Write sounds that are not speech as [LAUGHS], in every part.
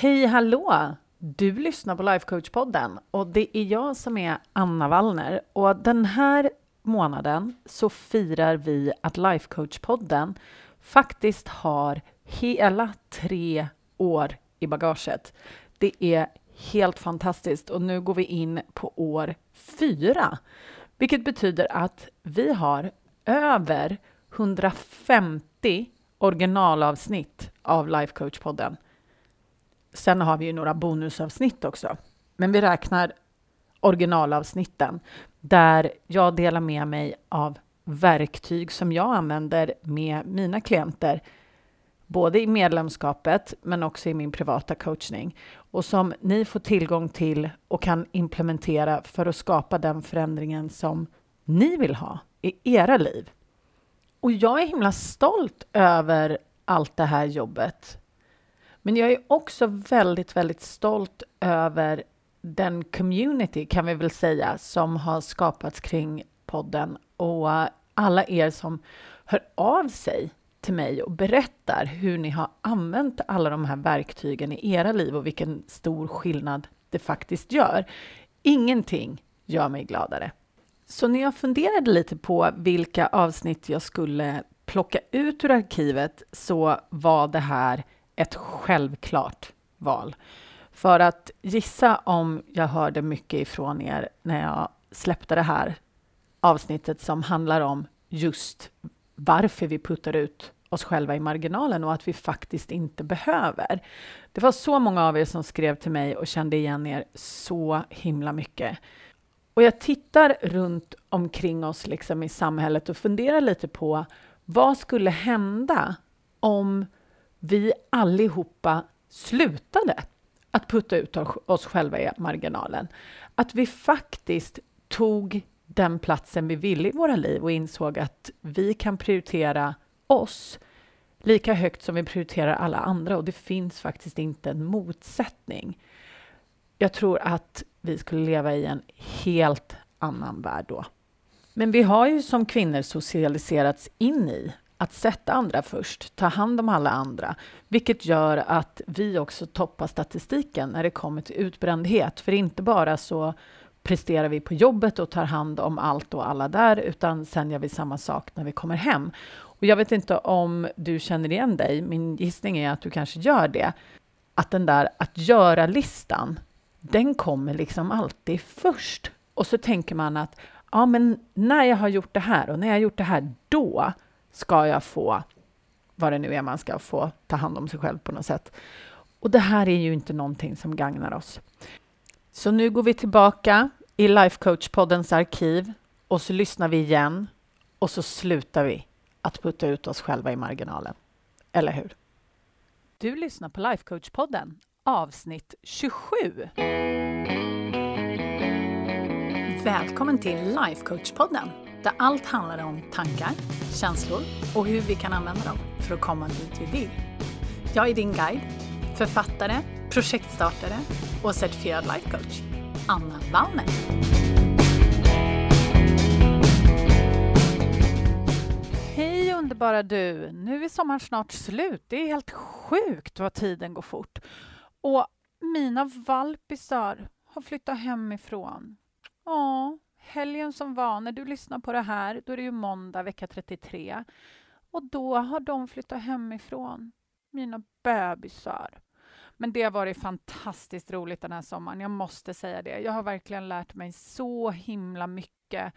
Hej hallå! Du lyssnar på Lifecoach-podden och det är jag som är Anna Wallner och den här månaden så firar vi att Lifecoach-podden faktiskt har hela tre år i bagaget. Det är helt fantastiskt och nu går vi in på år fyra, vilket betyder att vi har över 150 originalavsnitt av Lifecoach-podden. Sen har vi ju några bonusavsnitt också, men vi räknar originalavsnitten där jag delar med mig av verktyg som jag använder med mina klienter, både i medlemskapet men också i min privata coachning och som ni får tillgång till och kan implementera för att skapa den förändringen som ni vill ha i era liv. Och jag är himla stolt över allt det här jobbet. Men jag är också väldigt, väldigt stolt över den community, kan vi väl säga, som har skapats kring podden och alla er som hör av sig till mig och berättar hur ni har använt alla de här verktygen i era liv och vilken stor skillnad det faktiskt gör. Ingenting gör mig gladare. Så när jag funderade lite på vilka avsnitt jag skulle plocka ut ur arkivet så var det här ett självklart val. För att gissa om jag hörde mycket ifrån er när jag släppte det här avsnittet som handlar om just varför vi puttar ut oss själva i marginalen och att vi faktiskt inte behöver. Det var så många av er som skrev till mig och kände igen er så himla mycket. Och jag tittar runt omkring oss liksom i samhället och funderar lite på vad skulle hända om vi allihopa slutade att putta ut oss själva i marginalen? Att vi faktiskt tog den platsen vi ville i våra liv och insåg att vi kan prioritera oss lika högt som vi prioriterar alla andra och det finns faktiskt inte en motsättning. Jag tror att vi skulle leva i en helt annan värld då. Men vi har ju som kvinnor socialiserats in i att sätta andra först, ta hand om alla andra, vilket gör att vi också toppar statistiken när det kommer till utbrändhet. För inte bara så presterar vi på jobbet och tar hand om allt och alla där, utan sen gör vi samma sak när vi kommer hem. Och jag vet inte om du känner igen dig, min gissning är att du kanske gör det, att den där att göra-listan, den kommer liksom alltid först. Och så tänker man att ja, men när jag har gjort det här och när jag har gjort det här, då ska jag få vad det nu är man ska få ta hand om sig själv på något sätt. Och det här är ju inte någonting som gagnar oss. Så nu går vi tillbaka i Lifecoach-poddens arkiv och så lyssnar vi igen och så slutar vi att putta ut oss själva i marginalen. Eller hur? Du lyssnar på Lifecoach-podden, avsnitt 27. Välkommen till Lifecoach-podden där allt handlar om tankar, känslor och hur vi kan använda dem för att komma dit vi vill. Jag är din guide, författare, projektstartare och certifierad lifecoach, Anna Wallner. Hej underbara du! Nu är sommaren snart slut. Det är helt sjukt vad tiden går fort. Och mina valpisar har flyttat hemifrån. Åh, helgen som var, när du lyssnar på det här, då är det ju måndag vecka 33. Och då har de flyttat hemifrån, mina bebisar. Men det har varit fantastiskt roligt den här sommaren, jag måste säga det. Jag har verkligen lärt mig så himla mycket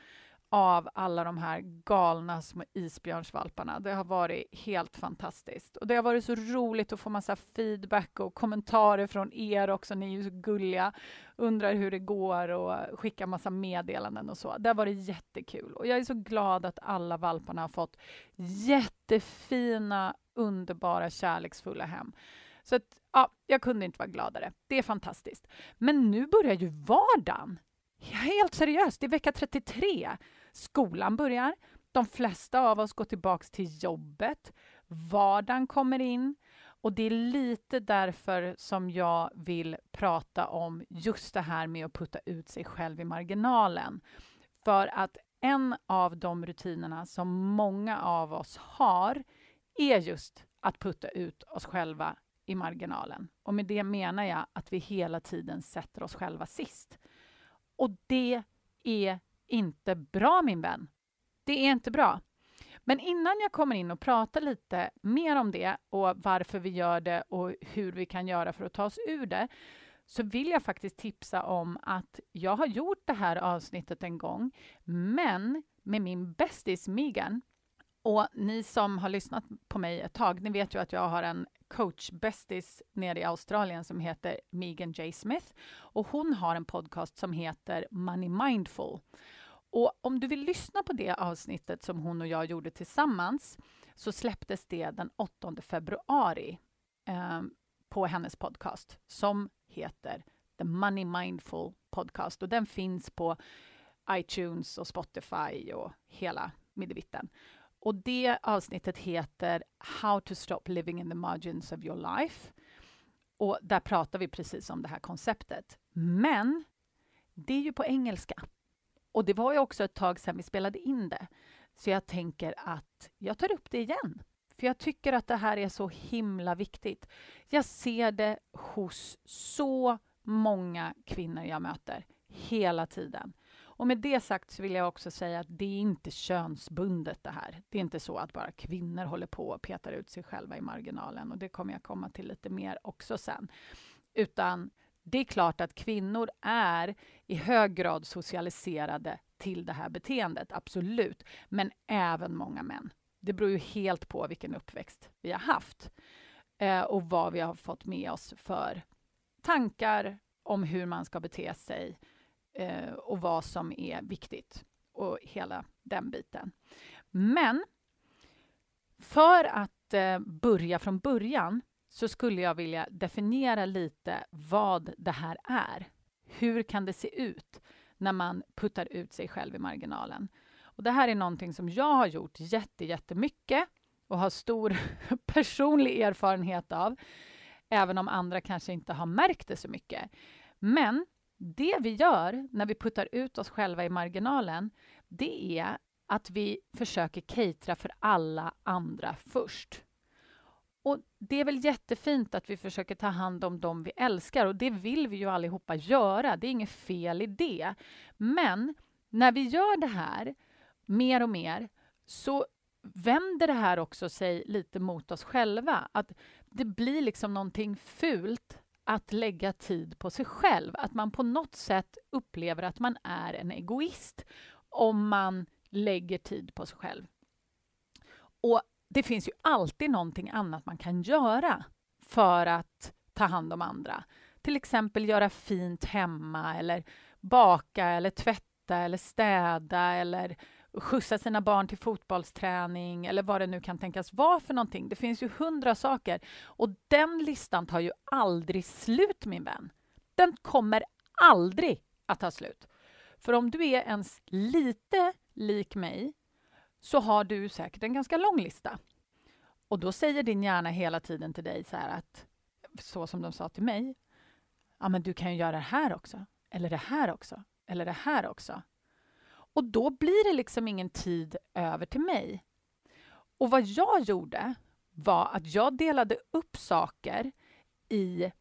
av alla de här galna små isbjörnsvalparna. Det har varit helt fantastiskt. Och det har varit så roligt att få massa feedback och kommentarer från er också. Ni är ju så gulliga, undrar hur det går och skickar massa meddelanden och så. Det har varit jättekul och jag är så glad att alla valparna har fått jättefina, underbara, kärleksfulla hem. Så att, ja, jag kunde inte vara gladare. Det är fantastiskt. Men nu börjar ju vardagen. Helt seriöst, det är vecka 33. Skolan börjar. De flesta av oss går tillbaks till jobbet. Vardagen kommer in. Och det är lite därför som jag vill prata om just det här med att putta ut sig själv i marginalen. För att en av de rutinerna som många av oss har är just att putta ut oss själva i marginalen. Och med det menar jag att vi hela tiden sätter oss själva sist. Och det är inte bra, min vän. Det är inte bra. Men innan jag kommer in och pratar lite mer om det och varför vi gör det och hur vi kan göra för att ta oss ur det, så vill jag faktiskt tipsa om att jag har gjort det här avsnittet en gång, men med min bästis Megan. Och ni som har lyssnat på mig ett tag, ni vet ju att jag har en coachbästis nere i Australien som heter Megan J. Smith. Och hon har en podcast som heter Money Mindful. Och om du vill lyssna på det avsnittet som hon och jag gjorde tillsammans så släpptes det den 8 februari eh, på hennes podcast som heter The Money Mindful Podcast och den finns på iTunes och Spotify och hela middevitten. Och det avsnittet heter How to stop living in the margins of your life. Och där pratar vi precis om det här konceptet. Men det är ju på engelska. Och det var ju också ett tag sedan vi spelade in det. Så jag tänker att jag tar upp det igen. För jag tycker att det här är så himla viktigt. Jag ser det hos så många kvinnor jag möter hela tiden. Och med det sagt så vill jag också säga att det är inte könsbundet det här. Det är inte så att bara kvinnor håller på och petar ut sig själva i marginalen och det kommer jag komma till lite mer också sen. Utan det är klart att kvinnor är i hög grad socialiserade till det här beteendet, absolut. Men även många män. Det beror ju helt på vilken uppväxt vi har haft eh, och vad vi har fått med oss för tankar om hur man ska bete sig eh, och vad som är viktigt och hela den biten. Men för att eh, börja från början så skulle jag vilja definiera lite vad det här är. Hur kan det se ut när man puttar ut sig själv i marginalen? Och det här är någonting som jag har gjort jätte, jättemycket och har stor [LAUGHS] personlig erfarenhet av, även om andra kanske inte har märkt det så mycket. Men det vi gör när vi puttar ut oss själva i marginalen, det är att vi försöker catera för alla andra först. Och Det är väl jättefint att vi försöker ta hand om dem vi älskar och det vill vi ju allihopa göra. Det är inget fel i det. Men när vi gör det här mer och mer så vänder det här också sig lite mot oss själva. Att det blir liksom någonting fult att lägga tid på sig själv. Att man på något sätt upplever att man är en egoist om man lägger tid på sig själv. Och det finns ju alltid någonting annat man kan göra för att ta hand om andra. Till exempel göra fint hemma eller baka eller tvätta eller städa eller skjutsa sina barn till fotbollsträning eller vad det nu kan tänkas vara för någonting. Det finns ju hundra saker och den listan tar ju aldrig slut, min vän. Den kommer aldrig att ta slut. För om du är ens lite lik mig så har du säkert en ganska lång lista. Och då säger din hjärna hela tiden till dig så här att, så som de sa till mig, ja men du kan ju göra det här också, eller det här också, eller det här också. Och då blir det liksom ingen tid över till mig. Och vad jag gjorde var att jag delade upp saker i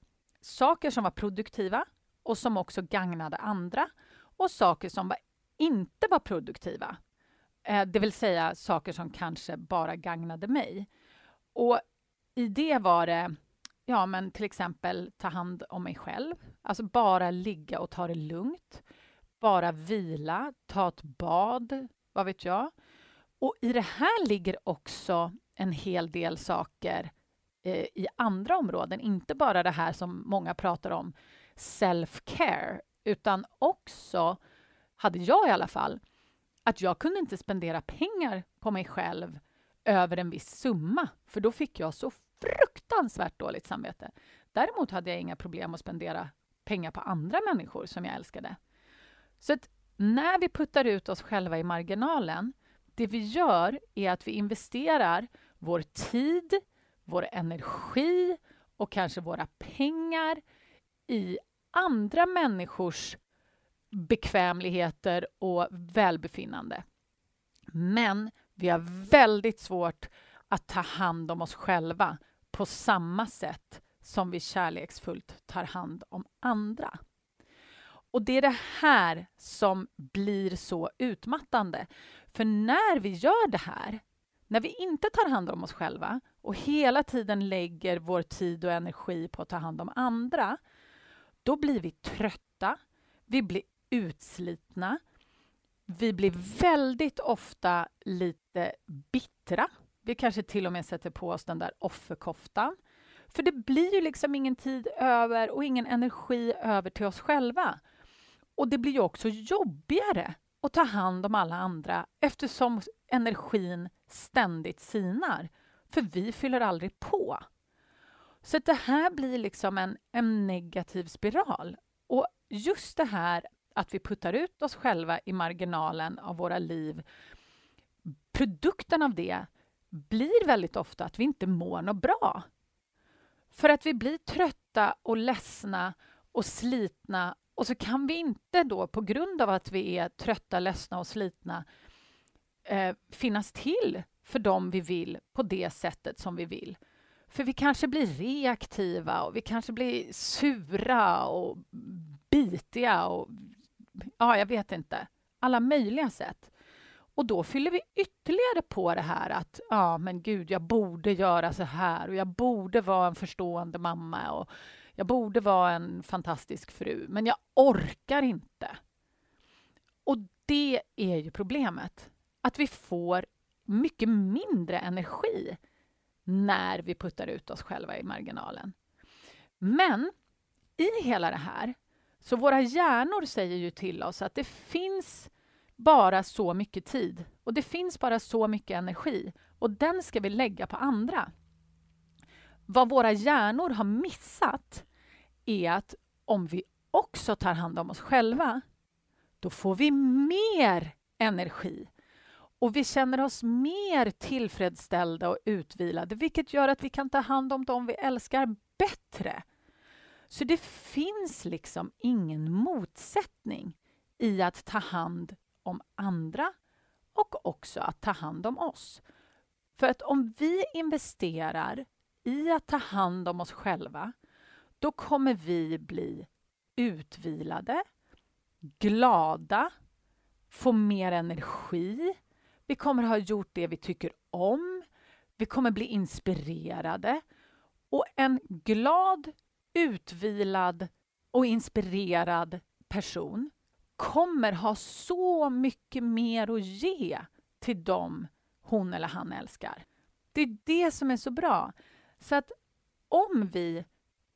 saker som var produktiva och som också gagnade andra och saker som var, inte var produktiva. Eh, det vill säga saker som kanske bara gagnade mig. Och i det var det ja, men till exempel ta hand om mig själv, alltså bara ligga och ta det lugnt bara vila, ta ett bad, vad vet jag. Och i det här ligger också en hel del saker eh, i andra områden, inte bara det här som många pratar om, self-care, utan också, hade jag i alla fall, att jag kunde inte spendera pengar på mig själv över en viss summa, för då fick jag så fruktansvärt dåligt samvete. Däremot hade jag inga problem att spendera pengar på andra människor som jag älskade. Så att när vi puttar ut oss själva i marginalen, det vi gör är att vi investerar vår tid, vår energi och kanske våra pengar i andra människors bekvämligheter och välbefinnande. Men vi har väldigt svårt att ta hand om oss själva på samma sätt som vi kärleksfullt tar hand om andra. Och det är det här som blir så utmattande. För när vi gör det här, när vi inte tar hand om oss själva och hela tiden lägger vår tid och energi på att ta hand om andra, då blir vi trötta, vi blir utslitna, vi blir väldigt ofta lite bittra. Vi kanske till och med sätter på oss den där offerkoftan. För det blir ju liksom ingen tid över och ingen energi över till oss själva. Och det blir ju också jobbigare att ta hand om alla andra eftersom energin ständigt sinar. För vi fyller aldrig på. Så det här blir liksom en, en negativ spiral. Och just det här att vi puttar ut oss själva i marginalen av våra liv, produkten av det blir väldigt ofta att vi inte mår något bra. För att vi blir trötta och ledsna och slitna och så kan vi inte då, på grund av att vi är trötta, ledsna och slitna, eh, finnas till för dem vi vill på det sättet som vi vill. För vi kanske blir reaktiva och vi kanske blir sura och bitiga och ja, jag vet inte. Alla möjliga sätt. Och då fyller vi ytterligare på det här att ja, men gud, jag borde göra så här och jag borde vara en förstående mamma och jag borde vara en fantastisk fru, men jag orkar inte. Och det är ju problemet. Att vi får mycket mindre energi när vi puttar ut oss själva i marginalen. Men i hela det här, så våra hjärnor säger ju till oss att det finns bara så mycket tid och det finns bara så mycket energi och den ska vi lägga på andra. Vad våra hjärnor har missat är att om vi också tar hand om oss själva, då får vi mer energi och vi känner oss mer tillfredsställda och utvilade vilket gör att vi kan ta hand om dem vi älskar bättre. Så det finns liksom ingen motsättning i att ta hand om andra och också att ta hand om oss. För att om vi investerar i att ta hand om oss själva då kommer vi bli utvilade, glada, få mer energi. Vi kommer ha gjort det vi tycker om. Vi kommer bli inspirerade. Och en glad, utvilad och inspirerad person kommer ha så mycket mer att ge till dem hon eller han älskar. Det är det som är så bra. Så att om vi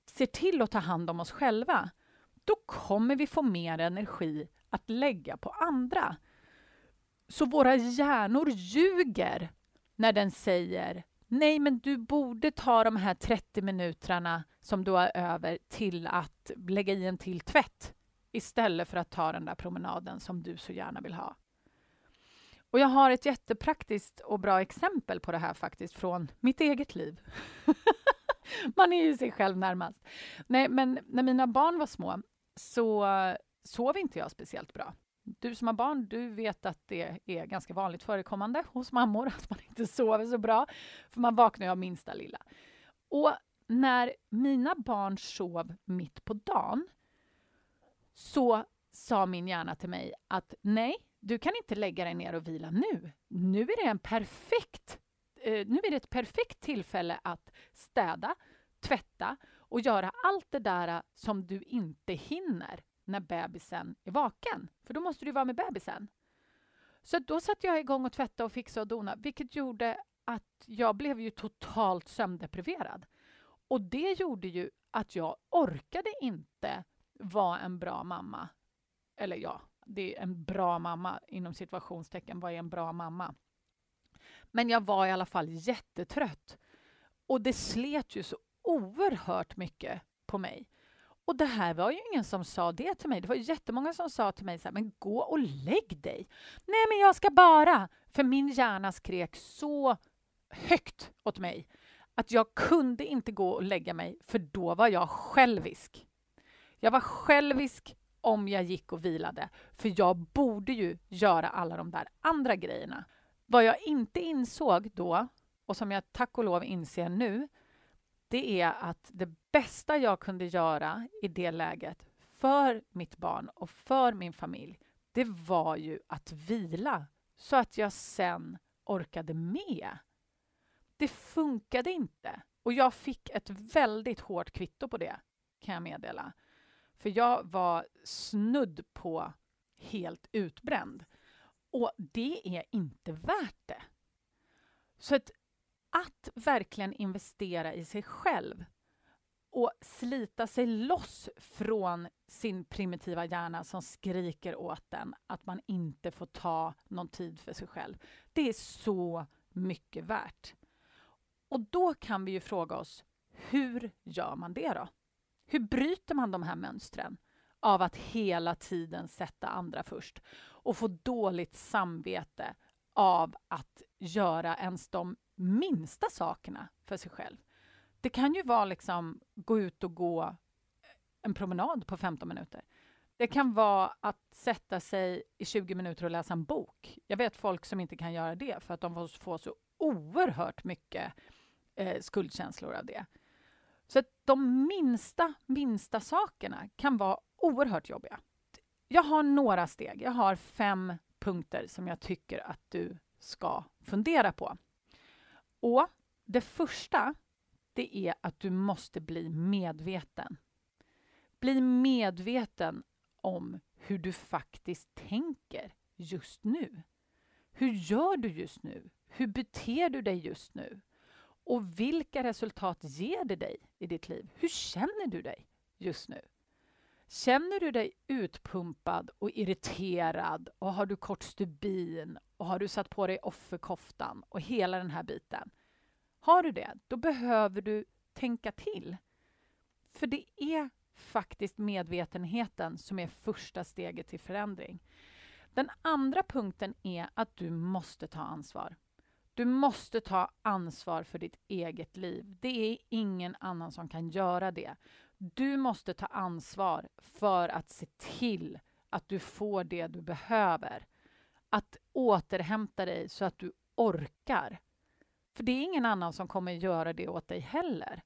ser till att ta hand om oss själva, då kommer vi få mer energi att lägga på andra. Så våra hjärnor ljuger när den säger Nej, men du borde ta de här 30 minuterna som du har över till att lägga i en till tvätt istället för att ta den där promenaden som du så gärna vill ha. Och jag har ett jättepraktiskt och bra exempel på det här faktiskt från mitt eget liv. [LAUGHS] Man är ju sig själv närmast. Nej, men när mina barn var små så sov inte jag speciellt bra. Du som har barn, du vet att det är ganska vanligt förekommande hos mammor att man inte sover så bra, för man vaknar ju av minsta lilla. Och när mina barn sov mitt på dagen så sa min hjärna till mig att nej, du kan inte lägga dig ner och vila nu. Nu är det en perfekt eh, nu är det ett perfekt tillfälle att städa, tvätta och göra allt det där eh, som du inte hinner när bebisen är vaken. För då måste du vara med bebisen. Så då satte jag igång och tvätta och fixa och dona vilket gjorde att jag blev ju totalt sömndepriverad. Och det gjorde ju att jag orkade inte vara en bra mamma. Eller ja, det är en bra mamma inom situationstecken. Vad är en bra mamma? Men jag var i alla fall jättetrött. Och det slet ju så oerhört mycket på mig. Och det här var ju ingen som sa det till mig. Det var jättemånga som sa till mig så här, men gå och lägg dig. Nej, men jag ska bara. För min hjärna skrek så högt åt mig att jag kunde inte gå och lägga mig, för då var jag självisk. Jag var självisk om jag gick och vilade, för jag borde ju göra alla de där andra grejerna. Vad jag inte insåg då, och som jag tack och lov inser nu, det är att det bästa jag kunde göra i det läget för mitt barn och för min familj, det var ju att vila så att jag sen orkade med. Det funkade inte och jag fick ett väldigt hårt kvitto på det, kan jag meddela. För jag var snudd på helt utbränd. Och det är inte värt det. Så att, att verkligen investera i sig själv och slita sig loss från sin primitiva hjärna som skriker åt den att man inte får ta någon tid för sig själv. Det är så mycket värt. Och då kan vi ju fråga oss, hur gör man det då? Hur bryter man de här mönstren av att hela tiden sätta andra först och få dåligt samvete av att göra ens de minsta sakerna för sig själv? Det kan ju vara liksom gå ut och gå eh, en promenad på 15 minuter. Det kan vara att sätta sig i 20 minuter och läsa en bok. Jag vet folk som inte kan göra det för att de får så oerhört mycket eh, skuldkänslor av det. Så att de minsta, minsta sakerna kan vara oerhört jobbiga. Jag har några steg. Jag har fem punkter som jag tycker att du ska fundera på. Och det första, det är att du måste bli medveten. Bli medveten om hur du faktiskt tänker just nu. Hur gör du just nu? Hur beter du dig just nu? Och vilka resultat ger det dig i ditt liv? Hur känner du dig just nu? Känner du dig utpumpad och irriterad och har du kort stubin och har du satt på dig offerkoftan och hela den här biten? Har du det, då behöver du tänka till. För det är faktiskt medvetenheten som är första steget till förändring. Den andra punkten är att du måste ta ansvar. Du måste ta ansvar för ditt eget liv. Det är ingen annan som kan göra det. Du måste ta ansvar för att se till att du får det du behöver. Att återhämta dig så att du orkar. För det är ingen annan som kommer göra det åt dig heller.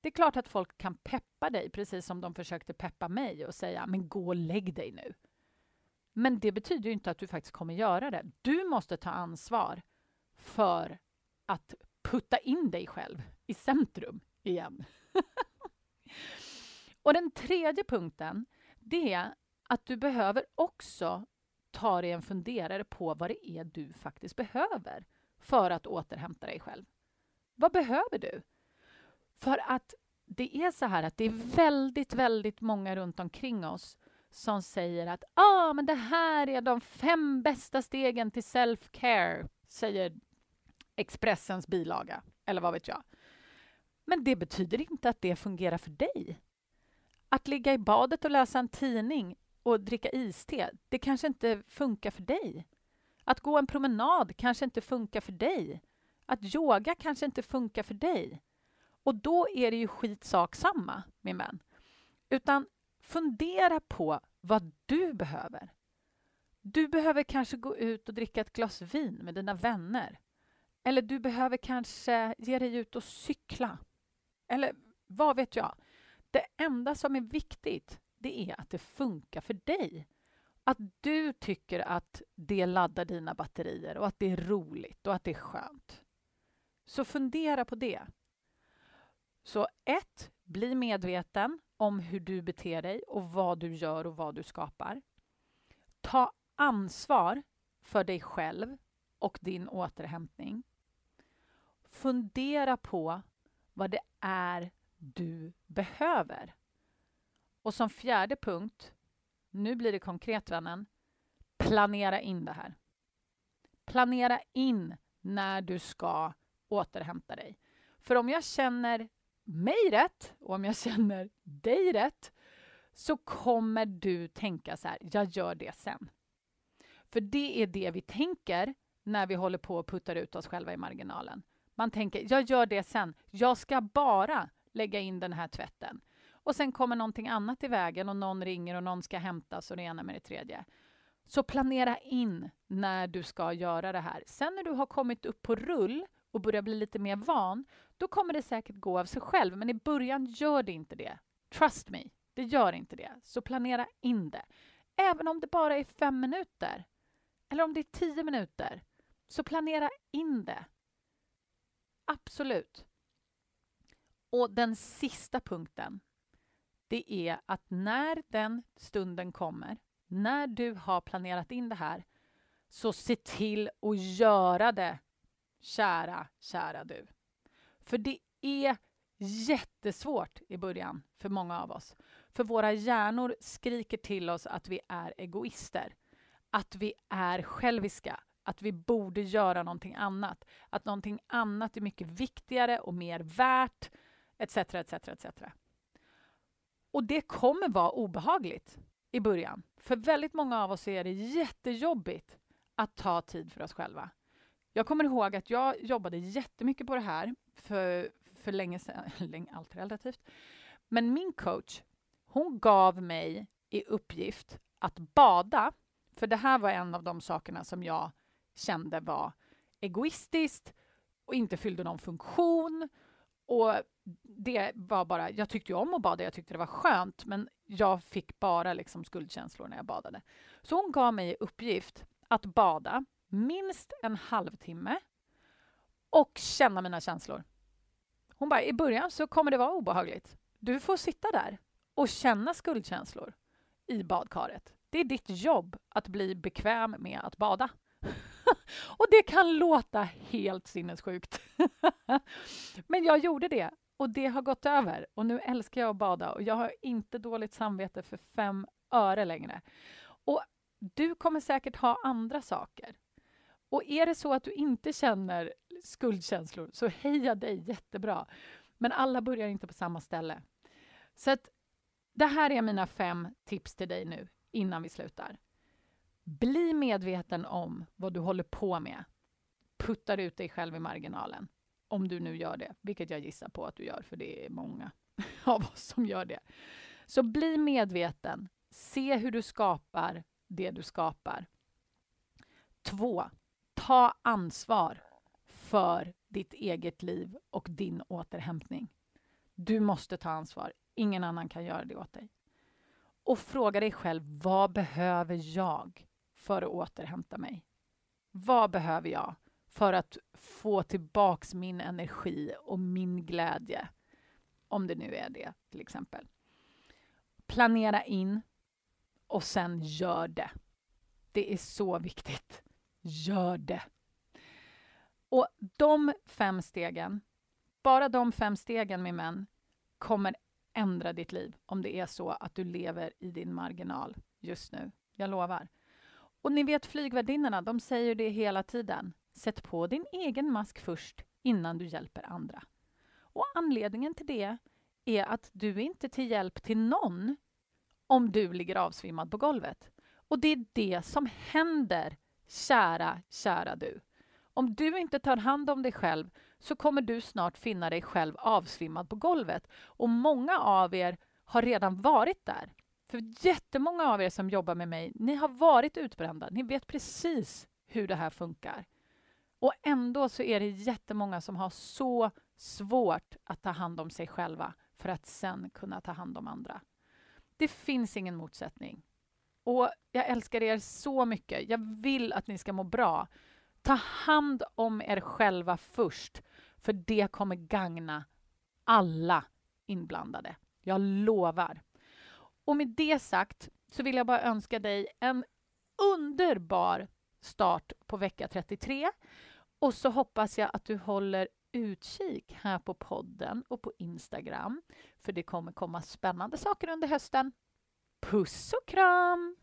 Det är klart att folk kan peppa dig, precis som de försökte peppa mig och säga men gå och lägg dig nu. Men det betyder inte att du faktiskt kommer göra det. Du måste ta ansvar för att putta in dig själv i centrum igen. [LAUGHS] och den tredje punkten, det är att du behöver också ta dig en funderare på vad det är du faktiskt behöver för att återhämta dig själv. Vad behöver du? För att det är så här att det är väldigt, väldigt många runt omkring oss som säger att ah, men det här är de fem bästa stegen till self-care, säger Expressens bilaga, eller vad vet jag. Men det betyder inte att det fungerar för dig. Att ligga i badet och läsa en tidning och dricka iste, det kanske inte funkar för dig. Att gå en promenad kanske inte funkar för dig. Att yoga kanske inte funkar för dig. Och då är det ju skitsak samma, min vän. Utan fundera på vad du behöver. Du behöver kanske gå ut och dricka ett glas vin med dina vänner. Eller du behöver kanske ge dig ut och cykla. Eller vad vet jag? Det enda som är viktigt, det är att det funkar för dig. Att du tycker att det laddar dina batterier och att det är roligt och att det är skönt. Så fundera på det. Så ett, bli medveten om hur du beter dig och vad du gör och vad du skapar. Ta ansvar för dig själv och din återhämtning. Fundera på vad det är du behöver. Och som fjärde punkt, nu blir det konkret vännen, planera in det här. Planera in när du ska återhämta dig. För om jag känner mig rätt och om jag [LAUGHS] känner dig rätt så kommer du tänka så här, jag gör det sen. För det är det vi tänker när vi håller på och puttar ut oss själva i marginalen. Man tänker, jag gör det sen. Jag ska bara lägga in den här tvätten. Och sen kommer någonting annat i vägen och någon ringer och någon ska hämtas och det ena med det tredje. Så planera in när du ska göra det här. Sen när du har kommit upp på rull och börjar bli lite mer van, då kommer det säkert gå av sig själv. Men i början gör det inte det. Trust me, det gör inte det. Så planera in det. Även om det bara är fem minuter eller om det är tio minuter, så planera in det. Absolut. Och den sista punkten, det är att när den stunden kommer, när du har planerat in det här, så se till att göra det, kära, kära du. För det är jättesvårt i början för många av oss. För våra hjärnor skriker till oss att vi är egoister. Att vi är själviska. Att vi borde göra någonting annat. Att någonting annat är mycket viktigare och mer värt, etc. etc, etc. Och det kommer vara obehagligt i början. För väldigt många av oss är det jättejobbigt att ta tid för oss själva. Jag kommer ihåg att jag jobbade jättemycket på det här för, för länge sedan, [LAUGHS] länge, allt relativt. Men min coach, hon gav mig i uppgift att bada, för det här var en av de sakerna som jag kände var egoistiskt och inte fyllde någon funktion. Och det var bara, jag tyckte ju om att bada, jag tyckte det var skönt, men jag fick bara liksom skuldkänslor när jag badade. Så hon gav mig i uppgift att bada minst en halvtimme och känna mina känslor. Hon bara, i början så kommer det vara obehagligt. Du får sitta där och känna skuldkänslor i badkaret. Det är ditt jobb att bli bekväm med att bada. [LAUGHS] och det kan låta helt sinnessjukt. [LAUGHS] Men jag gjorde det och det har gått över och nu älskar jag att bada och jag har inte dåligt samvete för fem öre längre. Och du kommer säkert ha andra saker. Och är det så att du inte känner skuldkänslor, så heja dig jättebra. Men alla börjar inte på samma ställe. Så att det här är mina fem tips till dig nu innan vi slutar. Bli medveten om vad du håller på med. Puttar ut dig själv i marginalen. Om du nu gör det, vilket jag gissar på att du gör, för det är många [LAUGHS] av oss som gör det. Så bli medveten. Se hur du skapar det du skapar. Två, ta ansvar för ditt eget liv och din återhämtning. Du måste ta ansvar. Ingen annan kan göra det åt dig. Och fråga dig själv, vad behöver jag för att återhämta mig? Vad behöver jag för att få tillbaks min energi och min glädje? Om det nu är det, till exempel. Planera in och sen gör det. Det är så viktigt. Gör det. Och de fem stegen, bara de fem stegen min män, kommer ändra ditt liv om det är så att du lever i din marginal just nu. Jag lovar. Och ni vet flygvärdinnorna, de säger det hela tiden. Sätt på din egen mask först innan du hjälper andra. Och anledningen till det är att du är inte till hjälp till någon om du ligger avsvimmad på golvet. Och det är det som händer, kära, kära du. Om du inte tar hand om dig själv så kommer du snart finna dig själv avsvimmad på golvet. Och många av er har redan varit där. För jättemånga av er som jobbar med mig, ni har varit utbrända. Ni vet precis hur det här funkar. Och ändå så är det jättemånga som har så svårt att ta hand om sig själva för att sen kunna ta hand om andra. Det finns ingen motsättning. Och jag älskar er så mycket. Jag vill att ni ska må bra. Ta hand om er själva först, för det kommer gagna alla inblandade. Jag lovar. Och med det sagt så vill jag bara önska dig en underbar start på vecka 33. Och så hoppas jag att du håller utkik här på podden och på Instagram, för det kommer komma spännande saker under hösten. Puss och kram!